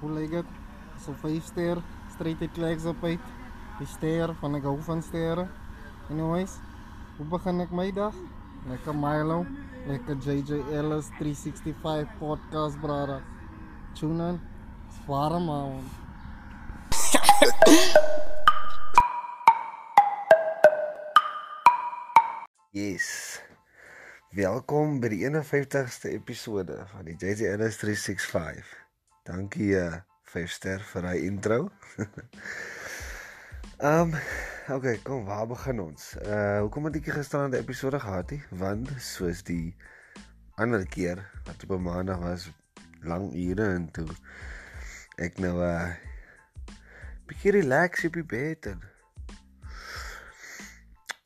Hoe lyk dit? So 5 ster, straight uit kleks op uit. Die ster van ek hou van sterre. Anyways, hoe begin ek my dag? Lekker Milo, lekker JJ Ellis 365 podcast brada. Tune in. Swara man. Yes. Welkom by die 51ste episode van die JJ Ellis 365. Dankie uh 5 ster vir hy intro. Um, okay, kom, waar begin ons? Uh hoekom het ek gisterand 'n episode gehad nie? Want soos die ander keer wat op 'n maandag was, lang ure en toe ek nou 'n uh, bietjie relax op die bed en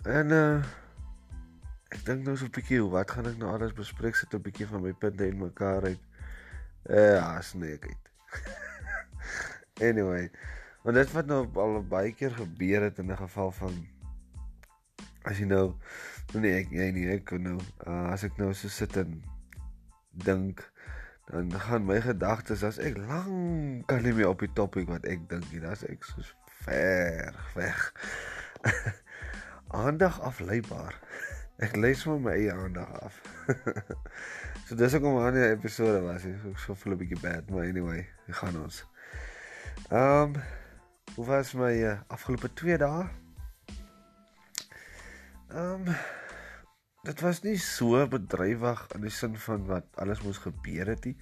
en uh ek dink nou so 'n bietjie wat gaan ek nou alles bespreek sit 'n bietjie van my punte en mekaar uit. Uh, as nee ek uit. anyway, Want dit wat nou al baie keer gebeur het in 'n geval van as jy nou nee ek jy nie ek nou uh, as ek nou so sit en dink dan gaan my gedagtes as ek lank kan nie meer op die topik wat ek dink nie, dan ek so ver weg. aandag afleibaar. Ek lees maar my eie aandag af. so dis ook aan die episode was, ek so voel 'n bietjie bad, maar anyway, gaan ons. Ehm um, Hoe was my uh, afgelope 2 dae? Ehm um, dit was nie so bedrywig in die sin van wat alles moes gebeur het nie.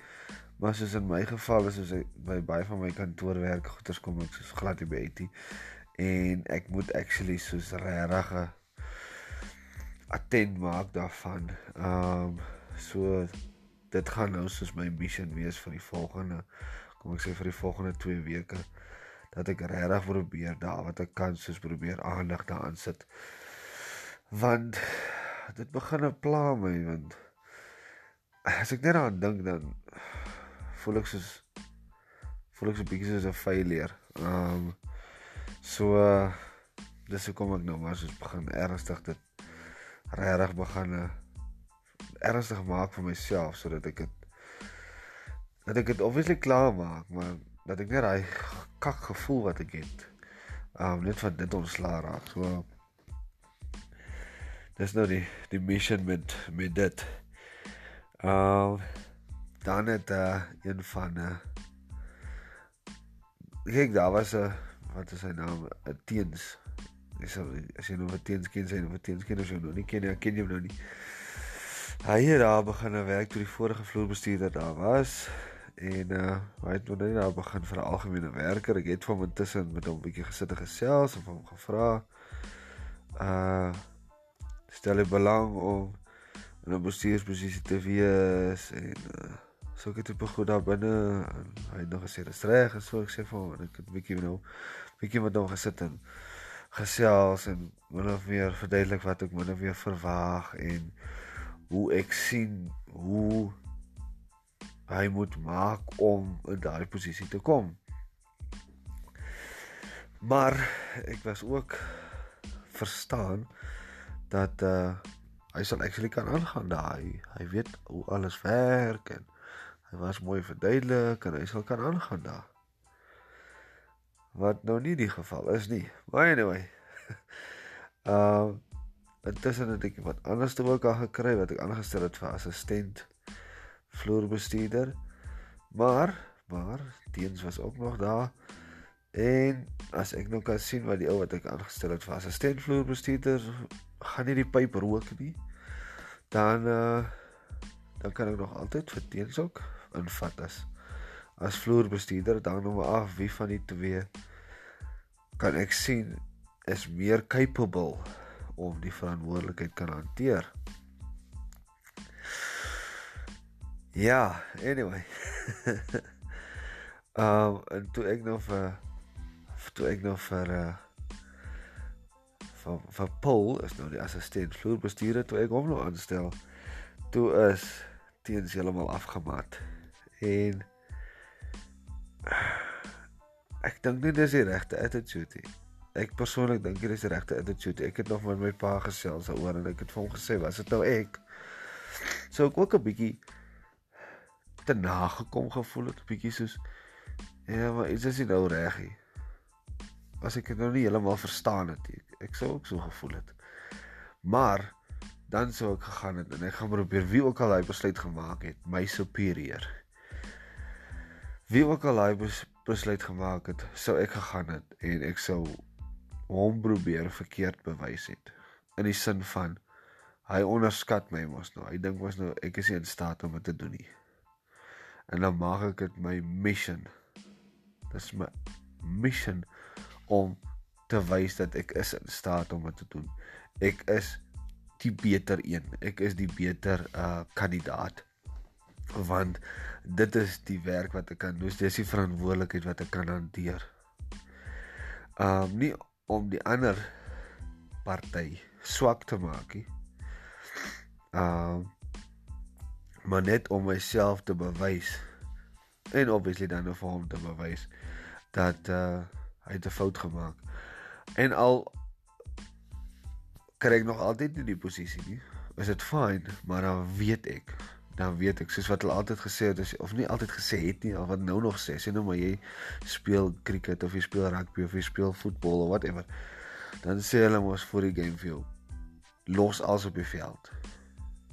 Maar soos in my geval is soos by baie van my kantoorwerk goeders kom ek soos glad nie by het nie. En ek moet actually soos regtig attent maak daarvan. Um, so dit gaan nou soos my mission wees vir die volgende kom ek sê vir die volgende 2 weke dat ek regtig probeer daar wat ek kan soos probeer aandag daaraan sit. Want dit begin 'n pla my want as ek net daaraan dink dan voel ek soos voel ek so 'n bietjie soos 'n failure. Um, so uh, dis hoekom ek nou maar soos begin ernstig dit regtig begin ernstig maak vir myself sodat ek dit dat ek dit obviously klaar maak, maar dat ek net daai kak gevoel wat ek het. Um net van dit ontslaa raak. So Dis nou die die mission met met dit. Um dan het uh, een van uh kyk daar was 'n uh, wat is sy naam? 'n Teens. Dis as jy nou wat teens ken sy, wat teens ken jy nou nie ken jy ken jy nou nie. Hy het daar begin werk toe die vorige vloerbestuurder daar was en uh hy het nou daar begin vir 'n algemene werker. Ek het van intussen met hom 'n bietjie gesit en gesels en hom gevra uh stel hy belang om in 'n bestuursposisie te wees en uh so ek het op goed daar binne en hy het nog gesê dis reg en so ek sê vir hom ek het 'n bietjie nou bietjie met hom gesit en gesels en min of meer verduidelik wat ek min of meer verwag en hoe ek sien hoe hy moet maak om in daai posisie te kom. Maar ek was ook verstaan dat uh hy sal actually kan aangaan daai. Hy weet hoe alles werk en hy was mooi verduidelik en hy sal kan aangaan daar. Wat nou nie die geval is nie. Maar anyway. Uh intussen het ek wat anders te ook al gekry wat ek aangestel het vir assistent vloerbestuurder. Maar maar teens was ook nog daar. En as ek nou kan sien wat die ou wat ek aangestel het vir assistent vloerbestuurder gaan nie die pyp rook nie. Dan uh dan kan ek nog altyd vir teens ook invat as as vloerbestuurder dan nou maar af wie van die twee kan ek sien is meer capable om die verantwoordelikheid kan hanteer. Ja, anyway. um en toe ek nog vir toe ek nog vir uh vir vir Paul is nou die assistent vloerbestuurder toe ek hom nou aanstel. Toe is teens heeltemal afgemat. En ek dink nie dis die regte attitude nie. Ek persoonlik dink dit is die regte attitude. Ek het nog met my pa gesels daaroor en ek het vir hom gesê, "Was dit nou ek?" So ek ook 'n bietjie te nagekom gevoel het, bietjie soos Ja, maar iets is nie nou reg nie. As ek dit nou nie heeltemal verstaan het nie. Ek, ek sou ook so gevoel het. Maar dan sou ek gegaan het en ek gaan probeer wie ook al hy besluit gemaak het, my superieur. Wie ook al hy besluit gemaak het, sou ek gegaan het en ek sou hom probeer verkeerd bewys het. In die sin van hy onderskat my mos nou. Hy dink mos nou ek is nie in staat om dit te doen nie. En dan maak ek dit my mission. Dis my mission om te wys dat ek is in staat om dit te doen. Ek is die beter een. Ek is die beter uh kandidaat. Want dit is die werk wat ek kan doen. Dis die verantwoordelikheid wat ek kan hanteer. Um nie om die ander party swak te maak nie. Um maar net om myself te bewys en obviously dan vir hom te bewys dat uh hy het 'n fout gemaak. En al kry ek nog altyd nie die posisie nie. Is dit fyn, maar dan weet ek, dan weet ek soos wat hulle altyd gesê het as of nie altyd gesê het nie, of wat nou nog sê, sê nou maar jy speel cricket of jy speel rugby of jy speel voetbal of whatever. Dan sê hulle mos vir die game vir jou los alles op die veld.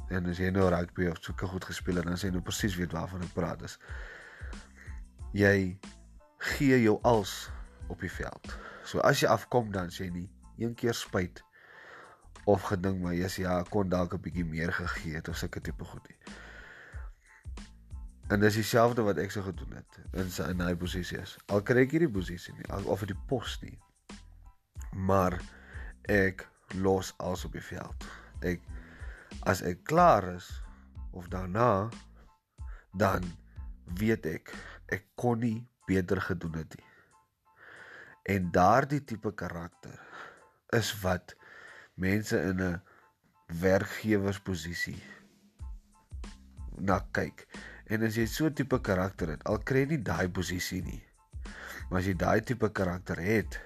En as jy nou rugby of so goed gespeel het, dan sê jy nou presies weet waarvan ek praat is. Jy gee jou als op die veld. So as jy afkom dan sê jy nie een keer spyt of gedink maar jy's ja, kon dalk 'n bietjie meer gegee het of sulke tipe goed nie. En dis dieselfde wat ek so gedoen het in sy in hy posisie is. Al kry ek hierdie posisie nie of die pos nie. Maar ek los alles op die veld. Ek as ek klaar is of daarna dan weet ek ek kon nie beter gedoen het nie. En daardie tipe karakter is wat mense in 'n werkgewersposisie na kyk. En as jy so 'n tipe karakter het, al kry jy nie daai posisie nie. Maar as jy daai tipe karakter het,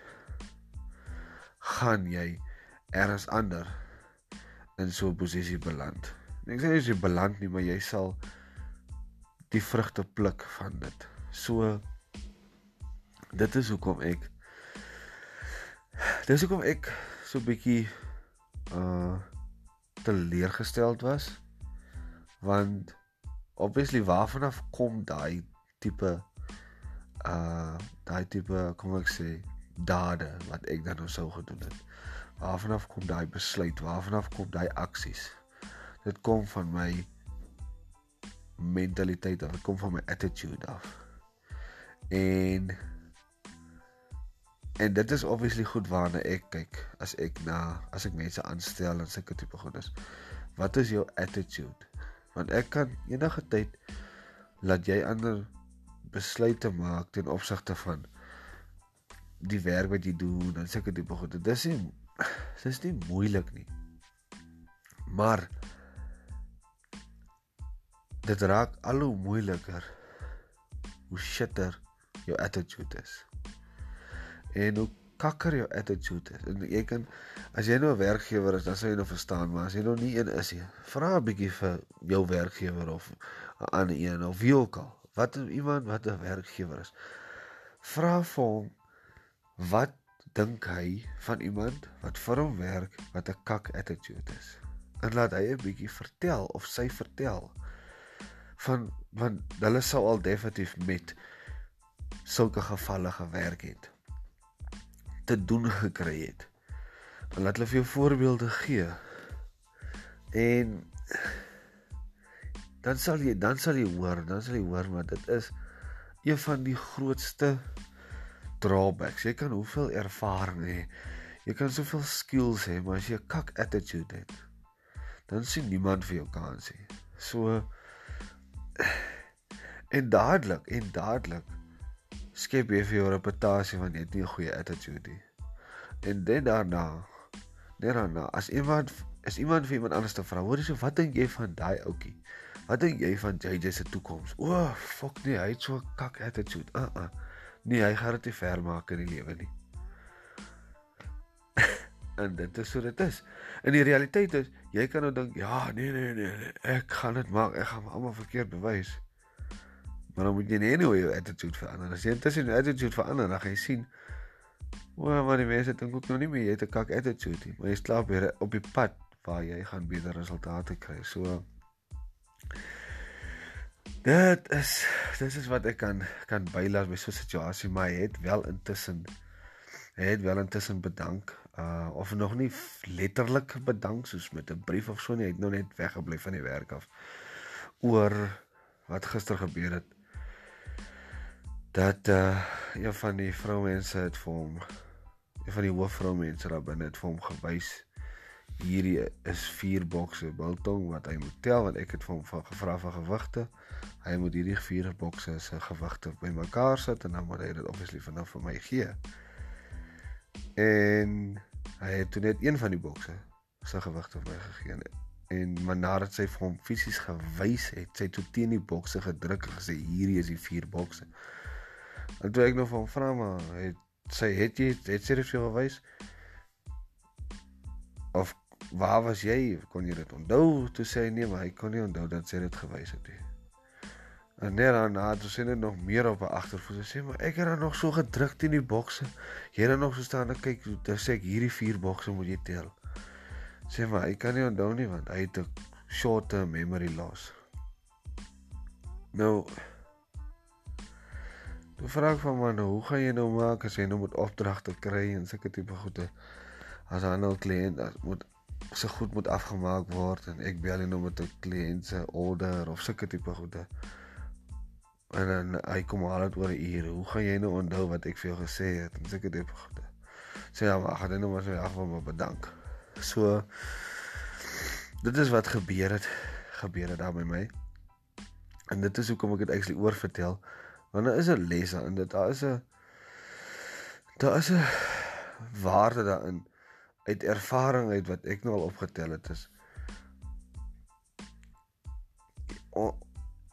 gaan jy eers ander in so 'n posisie beland. Ek sê jy beland nie, maar jy sal die vrugte pluk van dit. So dit is hoekom ek Dis hoekom ek so bietjie uh teleurgesteld was want obviously waarvan af kom daai tipe uh daai tipe kom ek sê dade wat ek dan nou sou gedoen het waarvan af kom daai besluit waarvan af kom daai aksies dit kom van my mentaliteit af dit kom van my attitude af en En dit is obviously goed waarna ek kyk as ek na as ek mense aanstel en sulke tipe goedes. Wat is jou attitude? Want ek kan enige tyd laat jy ander besluite maak ten opsigte van die werk wat jy doen en sulke tipe goede. Dis nie dis nie moeilik nie. Maar dit raak al hoe moeiliker hoe shitter jou attitude is en hoe kakker jou attitude is. En jy kan as jy nou 'n werkgewer is, dan sou jy nou verstaan, maar as jy nou nie een is nie, vra 'n bietjie vir jou werkgewer of 'n ander een of wie ook al. Wat iemand wat 'n werkgewer is. Vra vir hom wat dink hy van iemand wat vir hom werk wat 'n kak attitude is. En laat hy 'n bietjie vertel of sy vertel van want hulle sou al definitief met sulke gevalle gewerk het te doen gekry het. Dan laat hulle vir jou voorbeelde gee. En dan sal jy dan sal jy hoor, dan sal jy hoor maar dit is een van die grootste drawbacks. Jy kan hoeveel ervaring hê. Jy kan soveel skills hê, maar as jy 'n kak attitude het, dan sien niemand vir jou kans nie. So en dadelik en dadelik skep jy vir jou reputasie van jy het nie 'n goeie attitude nie. En dit daarna, net daarna, as iemand is iemand vir iemand anders te vra, hoor jy so wat dink jy van daai ouetjie? Wat dink jy van JJ se toekoms? O, oh, fuck nee, hy het so 'n kak attitude. Uh uh. Nee, hy gaan dit nie ver maak in die lewe nie. en dit is so dit is. In die realiteit is, jy kan nou dink, ja, nee nee nee, nee ek gaan dit maak. Ek gaan almal verkeerd bewys. Maar dan moet jy net hoe jou attitude verander. As jy intussen jou attitude verander, dan gaan jy sien hoe maar die mense dink ook nog nie meer jy het 'n kak attitude nie, maar jy slaap weer op die pad waar jy gaan beter resultate kry. So dit is dis is wat ek kan kan bylas by so 'n situasie, maar hy het wel intussen hy het wel intussen bedank uh of nog nie letterlik bedank soos met 'n brief of so nie, hy het nog net weggebly van die werk af oor wat gister gebeur het dat uh een van die vroumense het vir hom een van die hoofvroumense daar binne het vir hom gewys hierdie is vier bokse biltong wat hy moet tel want ek het vir hom van gevra van gewigte. Hy moet hierdie vier bokse se gewigte bymekaar sit en dan moet hy dit obviously vanaf vir my gee. En hy het toe net een van die bokse sy gewigte vir my gegee. En maar nadat sy vir hom fisies gewys het sy toe teen die bokse gedruk en gesê hierdie is die vier bokse en toe ek nog van vra maar het sy het jy het sy dit vir gewys of waar was jy kon jy dit onthou toe sê hy nee maar hy kon nie onthou dat sy dit gewys het nie En net daarna het sy net nog meer op 'n agtervoet. Sy sê maar ek het dan nog so gedruk teen die bokse. Jy het dan nog so staan en kyk, dan sê ek hierdie vier bokse moet jy tel. Sê maar ek kan nie onthou nie want hy het 'n short term memory loss. Nou Toe vra ek van man, hoe gaan jy nou maak as jy nou moet opdragte kry en sulke tipe goede? As 'n ander kliënt moet se goed moet afgemaak word en ek bel nou met 'n kliënt se order of sulke tipe goede. En dan hy kom al uit oor 'n uur. Hoe gaan jy nou onthou wat ek vir jou gesê het? En seker dit goed. Sê ja, maar gaan nou maar sy af om bedank. So dit is wat gebeur het. Gebeur het daar by my. En dit is hoekom ek dit eintlik oor vertel. Want daar is 'n les daarin. Dit daar is 'n daar is 'n waarde daarin uit ervaring uit wat ek nou al opgetel het is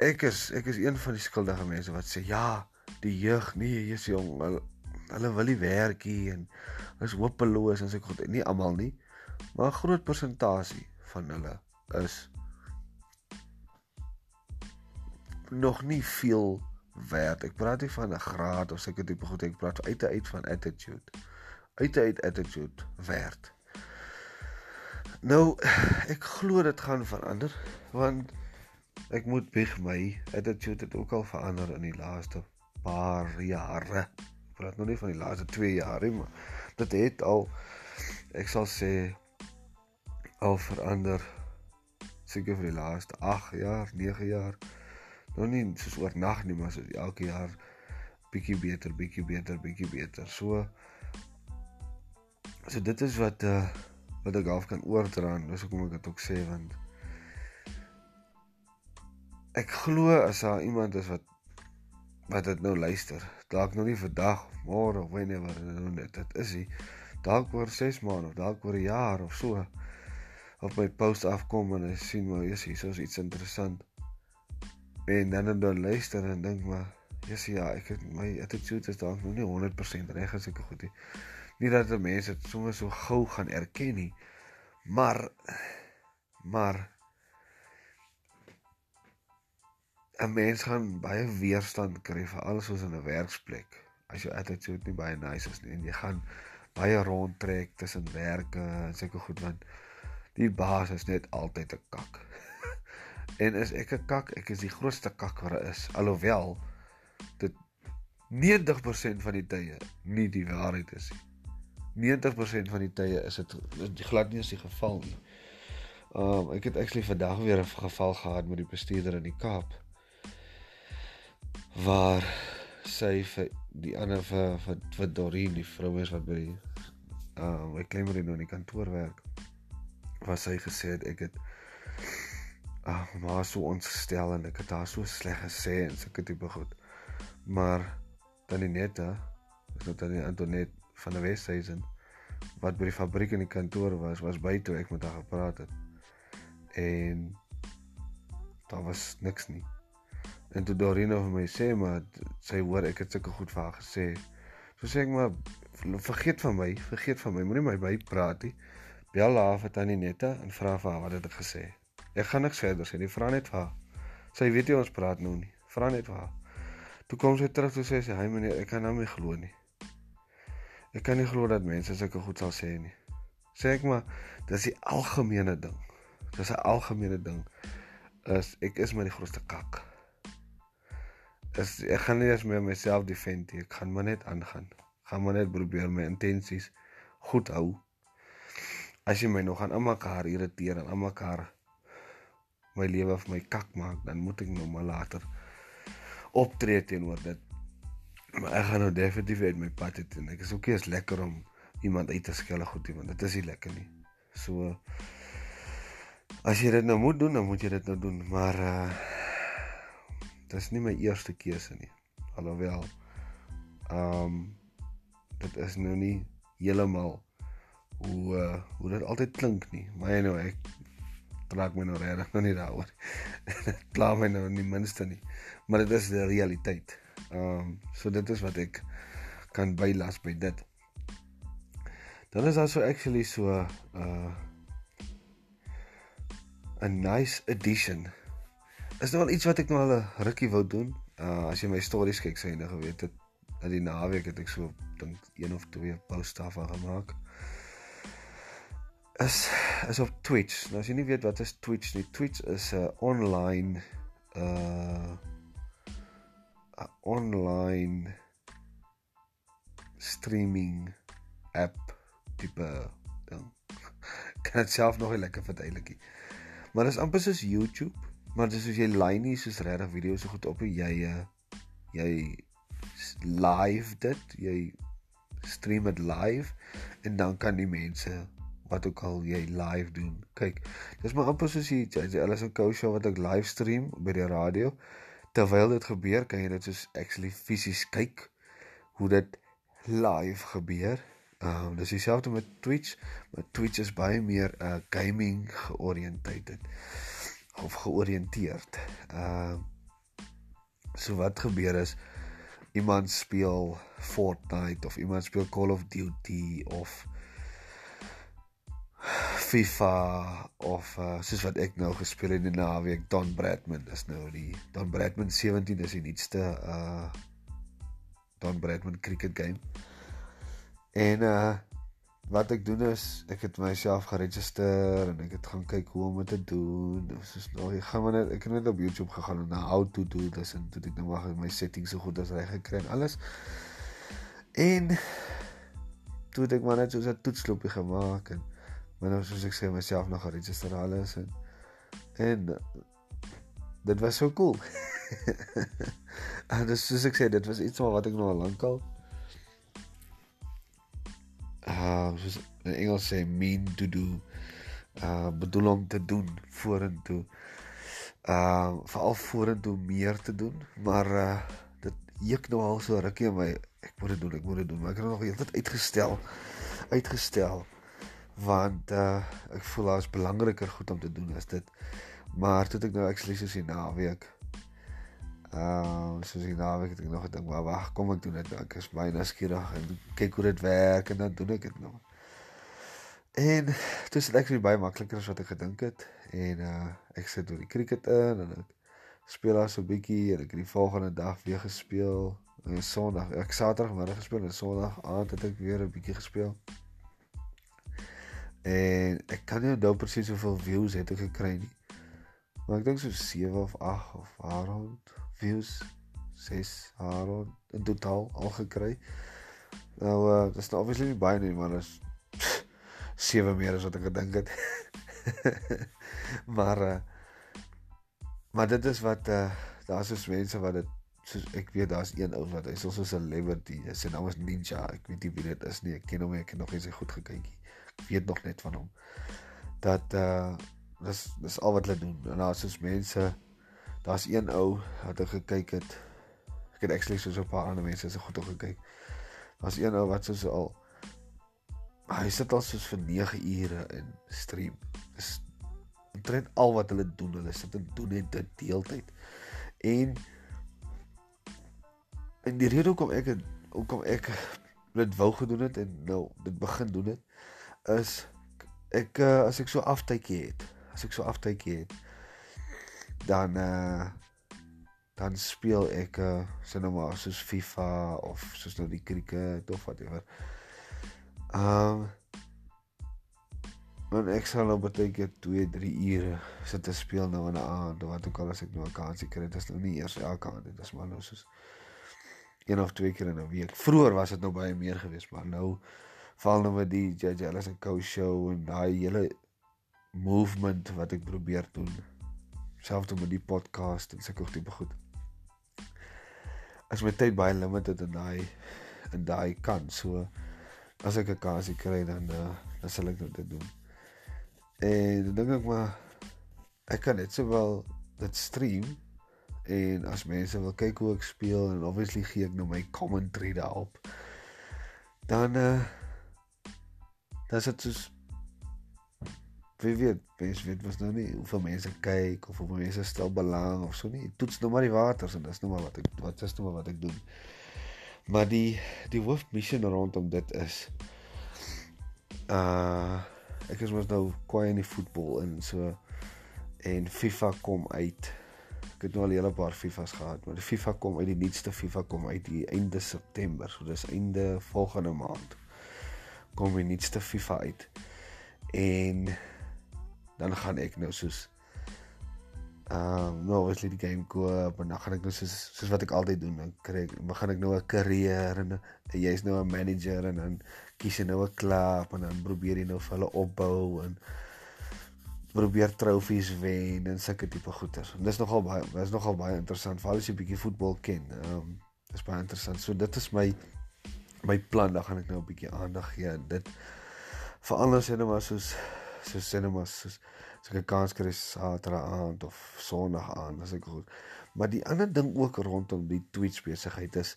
ek is ek is een van die skuldige mense wat sê ja, die jeug, nee, jy's jong, hulle, hulle wil nie werk hier en is hopeloos en so goed. Nie almal nie, maar 'n groot persentasie van hulle is nog nie veel werd. Ek praat nie van 'n graad of sulke tipe goed, ek praat uit uit van attitude. Uit uit attitude werd. Nou ek glo dit gaan verander want Ek moet bieg my attitude het ook al verander in die laaste paar jare. Ek praat nou nie van die laaste 2 jaar nie, maar dit het al ek sal sê al verander seker vir die laaste 8 jaar, 9 jaar. Nou nie soos oornag nie, maar soos elke jaar bietjie beter, bietjie beter, bietjie beter. So so dit is wat uh wat ek half kan oordra en dis hoekom ek dit ook sê want ek glo as daar iemand is wat wat dit nou luister, dalk nou nie vandag of môre of wanneer nou net dit is hy dalk oor 6 maande of dalk oor 'n jaar of so op my post afkom en hy sien maar is hier soos iets interessant en dan dan dan luister en dink maar yes ja ek het my attitude is dalk nog nie 100% reg as ek goed nie nie dat die mense dit sommer so gou gaan erken nie maar maar 'n mens gaan baie weerstand kry vir alles soos in 'n werksplek. As jou attitude nie baie nice is nie en jy gaan baie rondtrek tussen werke en sulke goed want die baas is net altyd 'n kak. En is ek 'n kak, ek is die grootste kak wat daar is. Alhoewel dit 90% van die tye nie die waarheid is nie. 90% van die tye is dit glad nie as die geval nie. Um ek het actually vandag weer 'n geval gehad met die bestuurder in die Kaap waar sy vir die ander vir vir, vir Doreen die vrou is wat by uh ek klemmer in die kantoor werk was sy gesê het ek het ag maar so ontstel en ek het haar so sleg gesê en sulke tipe goed maar dan die nette is dan die Antonet van die Westhuizen wat by die fabriek in die kantoor was was by toe ek met haar gepraat het en daar was niks nie En toe Dorina vir my sê maar sy hoor ek het sulke goed vir haar gesê. So sê ek maar vergeet van my, vergeet van my, moenie my by praat nie. Bel haar vir Tannie Netta en vra vir haar wat het ek gesê. Ek gaan niks verder sê nie, vra net vir haar. Sy weet jy ons praat nou nie. Vra net vir haar. Toe kom sy terug toe sê sy, "Hy meneer, ek kan nou nie glo nie. Ek kan nie glo dat mense sulke goed sal sê nie." Sê ek maar, dis die algemene ding. Dis 'n algemene ding. Is ek is maar die grootste kak. Is ek gaan nie eens meer myself defend nie. Ek gaan maar net aangaan. Gaan maar net probeer my intensies goed hou. As jy my nog aan almekaar irriteer en almekaar my lewe vir my kak maak, dan moet ek nou maar later optree teenoor dit. Maar ek gaan nou definitief uit my pad uit en ek is nie eens lekker om iemand uit te skel goed iemand. Dit is nie lekker nie. So as jy dit nou moet doen, dan moet jy dit nou doen, maar uh dis nie my eerste keuse nie. Alhoewel ehm um, dit is nou nie heeltemal hoe uh, hoe dit altyd klink nie. Maar nou ek trek my nou regtig nou nie daaroor. Kla my nou nie minste nie. Maar dit is die realiteit. Ehm um, so dit is wat ek kan bylas by dit. Dan is daar so actually so uh 'n nice addition. Is nou al iets wat ek nou al 'n rukkie wou doen. Uh as jy my stories kyk, sê jy nou geweet het dat die naweek het ek so dink een of twee posts daarvan gemaak. Is is op Twitch. Nou as jy nie weet wat is Twitch nie, Twitch is 'n online uh 'n online streaming app tipe ding. Kan dit self nog nie lekker verduidelik nie. Maar dit is amper soos YouTube, maar dis soos jy line nie soos regtig video's so goed op jy uh, jy live dit, jy stream dit live en dan kan die mense wat ook al jy live doen. Kyk, dis maar amper soos jy hulle is 'n coach show wat ek live stream by die radio. Terwyl dit gebeur, kan jy dit soos actually fisies kyk hoe dit live gebeur. Ehm um, dis dieselfde met Twitch, maar Twitch is baie meer uh gaming georiënteerd of georiënteerd. Ehm uh, so wat gebeur is iemand speel Fortnite of iemand speel Call of Duty of FIFA of uh, soos wat ek nou gespeel het in die naweek Don Bradman is nou die Don Bradman 17 is die nuutste uh Don Bradman cricket game. En uh wat ek doen is ek het myself geregistreer en ek het gaan kyk hoe om dit te doen. Is nou ek gaan maar net ek het net op YouTube gegaan en na how to do this en toe ek nou maar my settings so goed as reg gekry en alles. En toe het ek maar net so 'n toetsloopie gemaak en maar nou soos ek sê myself nog geregistreer alles en en dit was so cool. en dis soos ek sê dit was iets wat ek nou al lank al uh soos in Engels sê mean to do. Uh bedoel om te doen vorentoe. Uh veral vorentoe meer te doen maar uh dit juk nou al so rukkie in my ek moet dit doen ek moet dit doen maar ek het nog heeltyd uitgestel. Uitgestel want uh ek voel daar is belangriker goed om te doen as dit maar toe ek nou actually soos die naweek Ehm uh, soos ek naweek het ek nog gedink, maar wag, kom ek doen dit. Nou. Ek is baie nuuskierig en kyk hoe dit werk en dan doen ek dit nou. En dit actually baie makliker as wat ek gedink het en uh ek sit oor die cricket in en ek speel daar so 'n bietjie en ek het die volgende dag weer gespeel. En Sondag, ek Saterdagmiddag gespeel en Sondag aand het ek weer 'n bietjie gespeel. En ek kan nie onthou presies hoeveel views het ek gekry nie. Maar ek dink so 7 of 8 of rond views 6 haar in totaal al gekry. Nou uh dis nou obviously nie baie nie, maar is 7 meer as wat ek gedink het. maar uh maar dit is wat uh daar's so mense wat dit soos ek weet daar's een ou wat hy's so 'n celebrity. Sy naam is Ninja. Ek weet nie wie dit is nie. Ek ken hom, ek het nog nie sy goed gekykie. Ek weet nog net van hom. Dat uh dis dis al wat hulle doen. En daar's so mense daar's een ou wat ek gekyk het. Ek het actually so 'n paar ander mense se goed gekyk. Daar's een ou wat soos al hy sit al soos vir 9 ure in stream. Dis omtrent al wat hulle doen. Hulle sit en doen dit deeltyd. En en die rede hoekom ek hoekom ek dit wou gedoen het en nou dit begin doen het is ek uh, as ek so aftydjie het, as ek so aftydjie het dan uh dan speel ek uh, sien nou maar soos FIFA of soos nou die cricket of whatever. Ehm um, Want ek sal nou baie keer 2, 3 ure sit te speel nou in 'n aand, wat ook al as ek nou 'n kansie kry, dit is nou nie eers elke aand nie, dit is maar nou soos een of twee keer in 'n week. Vroeger was dit nou baie meer geweest, maar nou val nou met die JJ Ellis en Co show en daai hele movement wat ek probeer doen. Selfs met die podcast en sulke tipe goed. As my tyd baie limited in daai in daai kant, so as ek 'n kansie kry dan uh, dan sal ek dit doen. En dan dink ek maar ek kan net sowel dit stream en as mense wil kyk hoe ek speel en obviously gee ek nou my commentary daarop. Dan uh dan sit soos wie weet, mens weet mos nou nie hoeveel mense kyk of hoeveel mense stel belang of so nie. Toets nou maar die waters en dis nou maar wat ek wat is nou maar wat ek doen. Maar die die hoofmissie rondom dit is uh ek is mos nou kwaai in die voetbal en so en FIFA kom uit. Ek het nou al 'n hele paar FIFA's gehad, maar die FIFA kom uit die nuutste FIFA kom uit die einde September. So dis einde volgende maand kom die nuutste FIFA uit. En dan gaan ek nou soos ehm um, nou as die game koop en dan gaan ek nou soos soos wat ek altyd doen, dan kry ek begin ek nou 'n karier en, en jy's nou 'n manager en dan kies jy nou 'n klub en dan probeer jy nou vir hulle opbou en probeer trofees wen en sulke tipe goeters. En dis nogal baie dis nogal baie interessant veral as jy bietjie voetbal ken. Ehm um, dis baie interessant. So dit is my my plan, dan gaan ek nou 'n bietjie aandag gee aan dit. Verander sê net maar soos net maar soos as ek 'n kans kry Saterdag aand of Sondag aand, as ek goed. Maar die ander ding ook rondom die Twitch besigheid is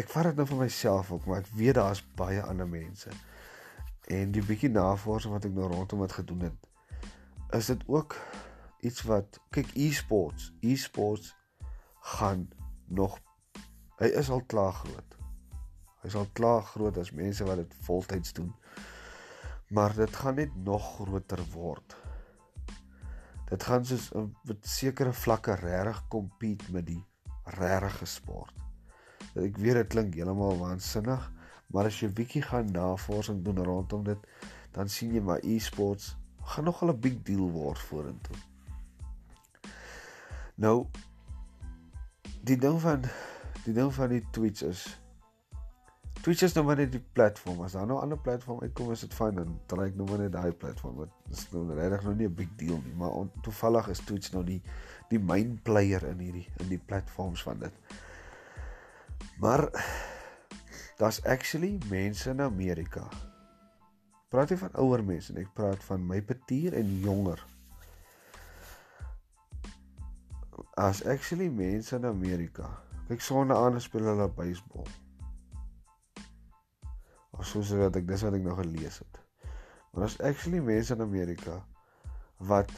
ek vat dit nou vir myself ook, maar ek weet daar's baie ander mense. En die bietjie navorsing wat ek nou rondom dit gedoen het, is dit ook iets wat kyk e-sports, e-sports gaan nog hy is al klaar groot. Hy is al klaar groot as mense wat dit voltyds doen. Maar dit gaan net nog groter word. Dit gaan soos 'n sekere vlakke regtig compete met die regte sport ek weet dit klink heeltemal waansinnig, maar as jy bietjie gaan navorsing doen rondom dit, dan sien jy maar e-sports gaan nogal 'n big deal word vorentoe. Nou die ding van die ding van die Twitch is Twitch is nou maar net die platform. As daar nou 'n ander platform uitkom, is dit fyn dan draai ek nou maar net daai platform. Dit is nou regtig nou nie 'n big deal nie, maar toevallig is Twitch nou die die main player in hierdie in die platforms van dit. Maar daar's actually mense in Amerika. Praat jy van ouer mense en ek praat van my petier en jonger. As actually mense in Amerika. Kyk sonne aan speel hulle baseball. Of soos wat ek dis wat ek nog gelees het. Maar as actually mense in Amerika wat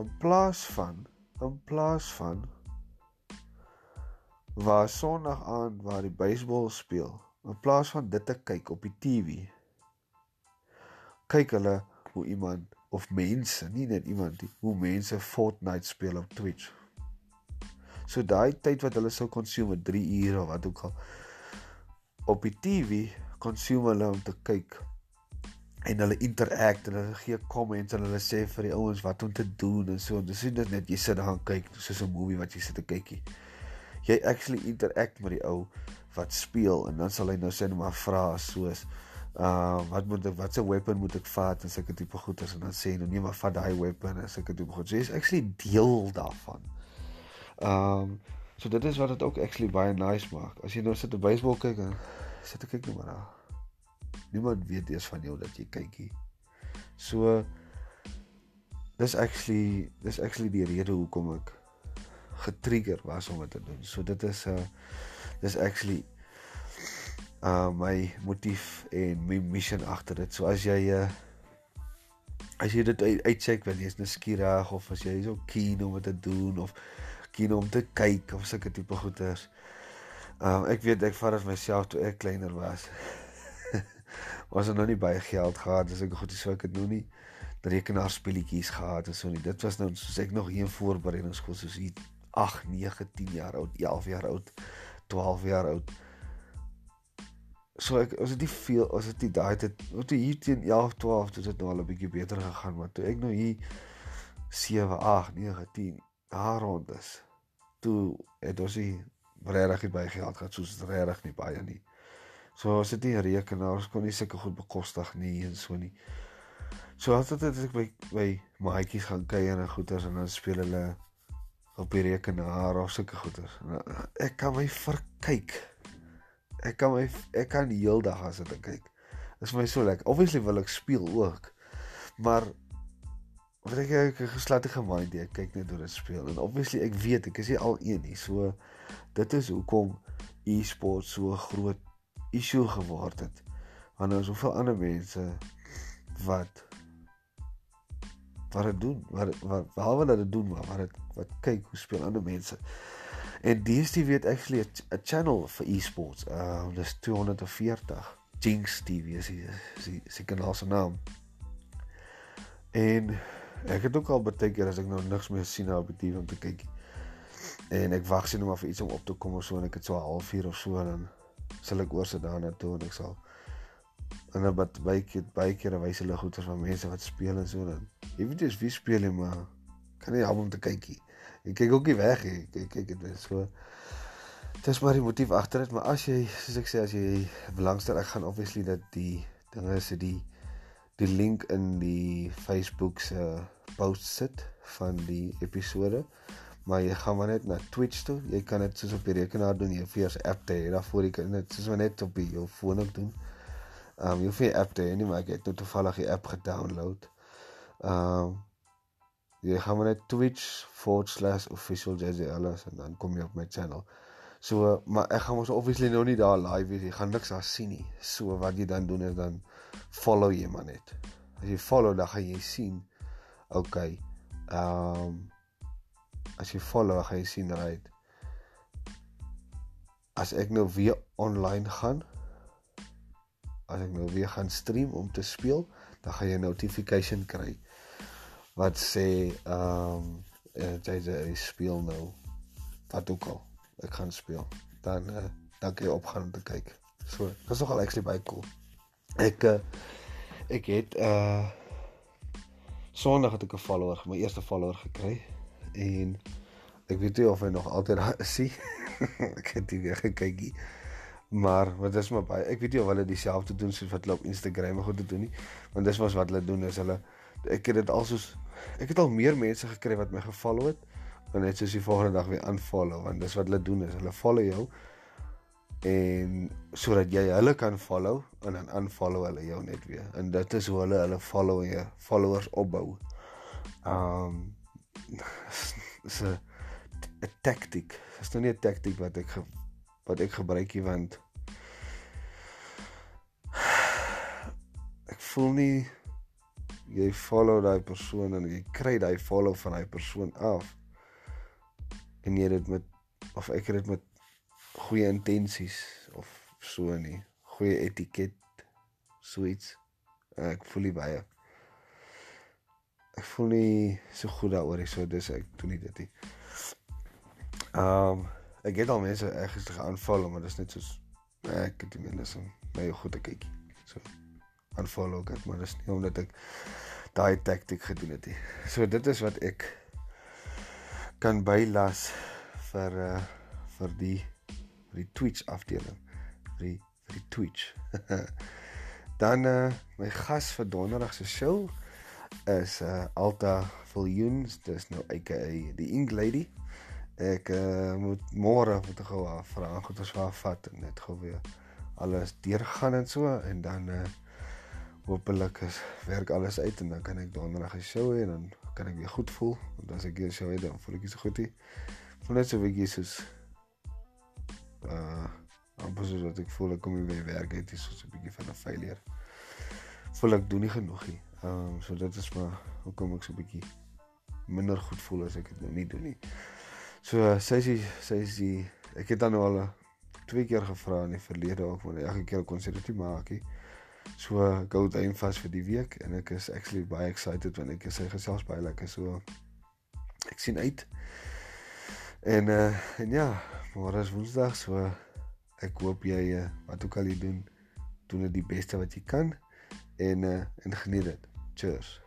in plaas van in plaas van waar Sondag aand waar die baseball speel, in plaas van dit te kyk op die TV, kyk hulle hoe iemand of mense, nie net iemand nie, hoe mense Fortnite speel op Twitch. So daai tyd wat hulle sou consume 3 ure of wat ook al op die TV consume hulle om te kyk en hulle interact en hulle gee comments en hulle sê vir die ouens wat om te doen en so. Dis nie net jy sit daar en kyk soos 'n movie wat jy sit te kykie jy actually interact met die ou wat speel en dan sal hy nou sê net maar vra soos uh wat moet ek watse weapon moet ek vat en sulke tipe goeders en dan sê hy nou nee maar vat daai weapon en sulke tipe goed. So jy's actually deel daarvan. Um so dit is wat dit ook actually baie nice maak. As jy nou sit 'n baseball kyk en sit ek kyk net maar daar. Niemand weet eers van jou dat jy kykie. So dis actually dis actually die rede hoekom ek getrigger was om dit te doen. So dit is 'n uh, dis actually uh my motief en my mission agter dit. So as jy uh as jy dit uitcheck wil jy's nou skieurig of as jy so keen om dit te doen of keen om te kyk of sulke tipe goeters. Um ek weet ek vat dit myself toe ek kleiner was. was er nou nie baie geld gehad as ek goed is so ek het nou nie rekenaarspeletjies gehad en so nie. Dit was nou soos ek nog hier in voorbereidingsskool soos hier 8, 9, 10 jaar oud, 11 jaar oud, 12 jaar oud. So ek as dit nie veel as dit nie daai het wat hier teen 11, 12 toe dit nou al 'n bietjie beter gegaan, maar toe ek nou hier 7, 8, 9, 10 daar rond is. Toe het ons nie regtig baie geld gehad soos regtig nie baie nie. So as dit nie rekenaars kon nie sulke goed bekostig nie en so nie. So altyd het ek by by maatjies gaan kuier en goeters en dan speel hulle op die rekenaar of sulke goeters. Ek kan my verkyk. Ek kan my ek kan die hele dag as dit kyk. Dit is vir my so lekker. Obviously wil ek speel ook. Maar wat ek ek gesluit gemind die ek kyk net hoe dit speel en obviously ek weet ek is nie al een nie. So dit is hoekom e-sport so groot issue geword het. Want daar is soveel ander mense wat wat dit doen, wat wat behalwe dat dit doen maar wat dit wat kyk hoe speel ander mense. En DStv het actually 'n channel vir e-sports. Uh dis 240. Jinx TV is die is die kanaal se naam. En ek het ook al baie keer as ek nou niks meer sien op die TV om te kyk. En ek wag sien nou maar vir iets om op te kom of so en ek het so 'n halfuur of so dan sal ek oor sit daarna toe en ek sal en dan wat baie keer baie keer wys hulle goeters van mense wat speel en so dan. Jy weet jy's wie speel jy maar kan nie almal om te kykie. Ek kyk ook nie weg nie. Kyk kyk dit so. Dit is maar die motief agter dit, maar as jy soos ek sê as jy belangstel, ek gaan obviously dat die dinge is die die link in die Facebook se post sit van die episode. Maar jy gaan maar net na Twitch toe. Jy kan dit soos op die rekenaar doen, jy vir jou app te hê. Daarvoor jy kan dit soos net op jou foon ook doen. Ehm um, jy hoef nie app te hê nie, maar ek het nou toevallig die app gedownload. Ehm um, jy gaan maar net twitch/officialjzls en dan kom jy op my channel. So, maar ek gaan mos obviously nou nie daar live wees. Jy gaan niks daar sien nie. So wat jy dan doen is dan follow jy maar net. As jy follow dan gaan jy sien. Okay. Ehm um, as jy follow gaan jy sien right. As ek nou weer online gaan, as ek nou weer gaan stream om te speel, dan gaan jy 'n notification kry wat sê ehm um, jy jy speel nou wat ook al ek gaan speel. Dan uh, dan kan jy opgaan om te kyk. So, dit is nogal actually baie cool. Ek uh, ek het uh Sondag het ek 'n follower, my eerste follower gekry en ek weet nie of hy nog altyd daar is nie. ek het nie weer gekyk nie. Maar wat is maar baie ek weet nie of hulle dieselfde doen soos wat hulle op Instagram goed doen nie. Want dis was wat hulle doen is hulle ek het dit al soos ek het al meer mense gekry wat my gefollow het en net soos die volgende dag weer unfollow want dis wat hulle doen is hulle follow jou en sodat jy hulle kan follow en dan unfollow hulle jou net weer en dit is hoe hulle hulle follow jou followers opbou. Um so 'n taktik. Dis nou nie 'n taktik wat ek wat ek gebruik hier want ek voel nie jy follow daai persoon en jy kry daai follow van daai persoon af en jy dit met of ek het dit met goeie intensies of so nie. Goeie etiket suits ek voel nie baie. Ek voel nie so goed daaroor so dis ek doen nie dit nie. Um, ek het al mense eers geaanval maar dis net soos ek het nie meer so baie goed te kyk so unfollow ek maar dis nie omdat ek daai taktik gedoen het nie. So dit is wat ek kan bylas vir uh vir die vir die Twitch afdeling. vir die vir die Twitch. Dan uh my gas vir donderdag se show is uh Alta Viljoens, dis nou aka die Ink Lady. Ek uh moet môre moet ek gou vra goed as waar vat en net gou weer alles deurgaan en so en dan uh hopelik is werk alles uit en dan kan ek donderdag 'n show hê en dan kan ek weer goed voel want as ek 'n show het dan voel ek so goed. Voel net so bietjie soos uh amper soos wat ek voel ek kom weer werk het is so 'n bietjie van 'n failure. Voel ek doen nie genoeg nie. Um, so dit is maar hoekom ek so 'n bietjie minder goed voel as ek dit nou nie doen nie. So uh, sy sê sy sê ek het dan nou al twee keer gevra in die verlede ook maar elke keer kon sy dit nie maak nie. So ek hou dit vas vir die week en ek is actually baie excited want ek sê gesels baie lekker so ek sien uit. En uh en ja, môre is Woensdag, so ek hoop jy wat ook al jy doen, doen dit die beste wat jy kan en uh en geniet dit. Cheers.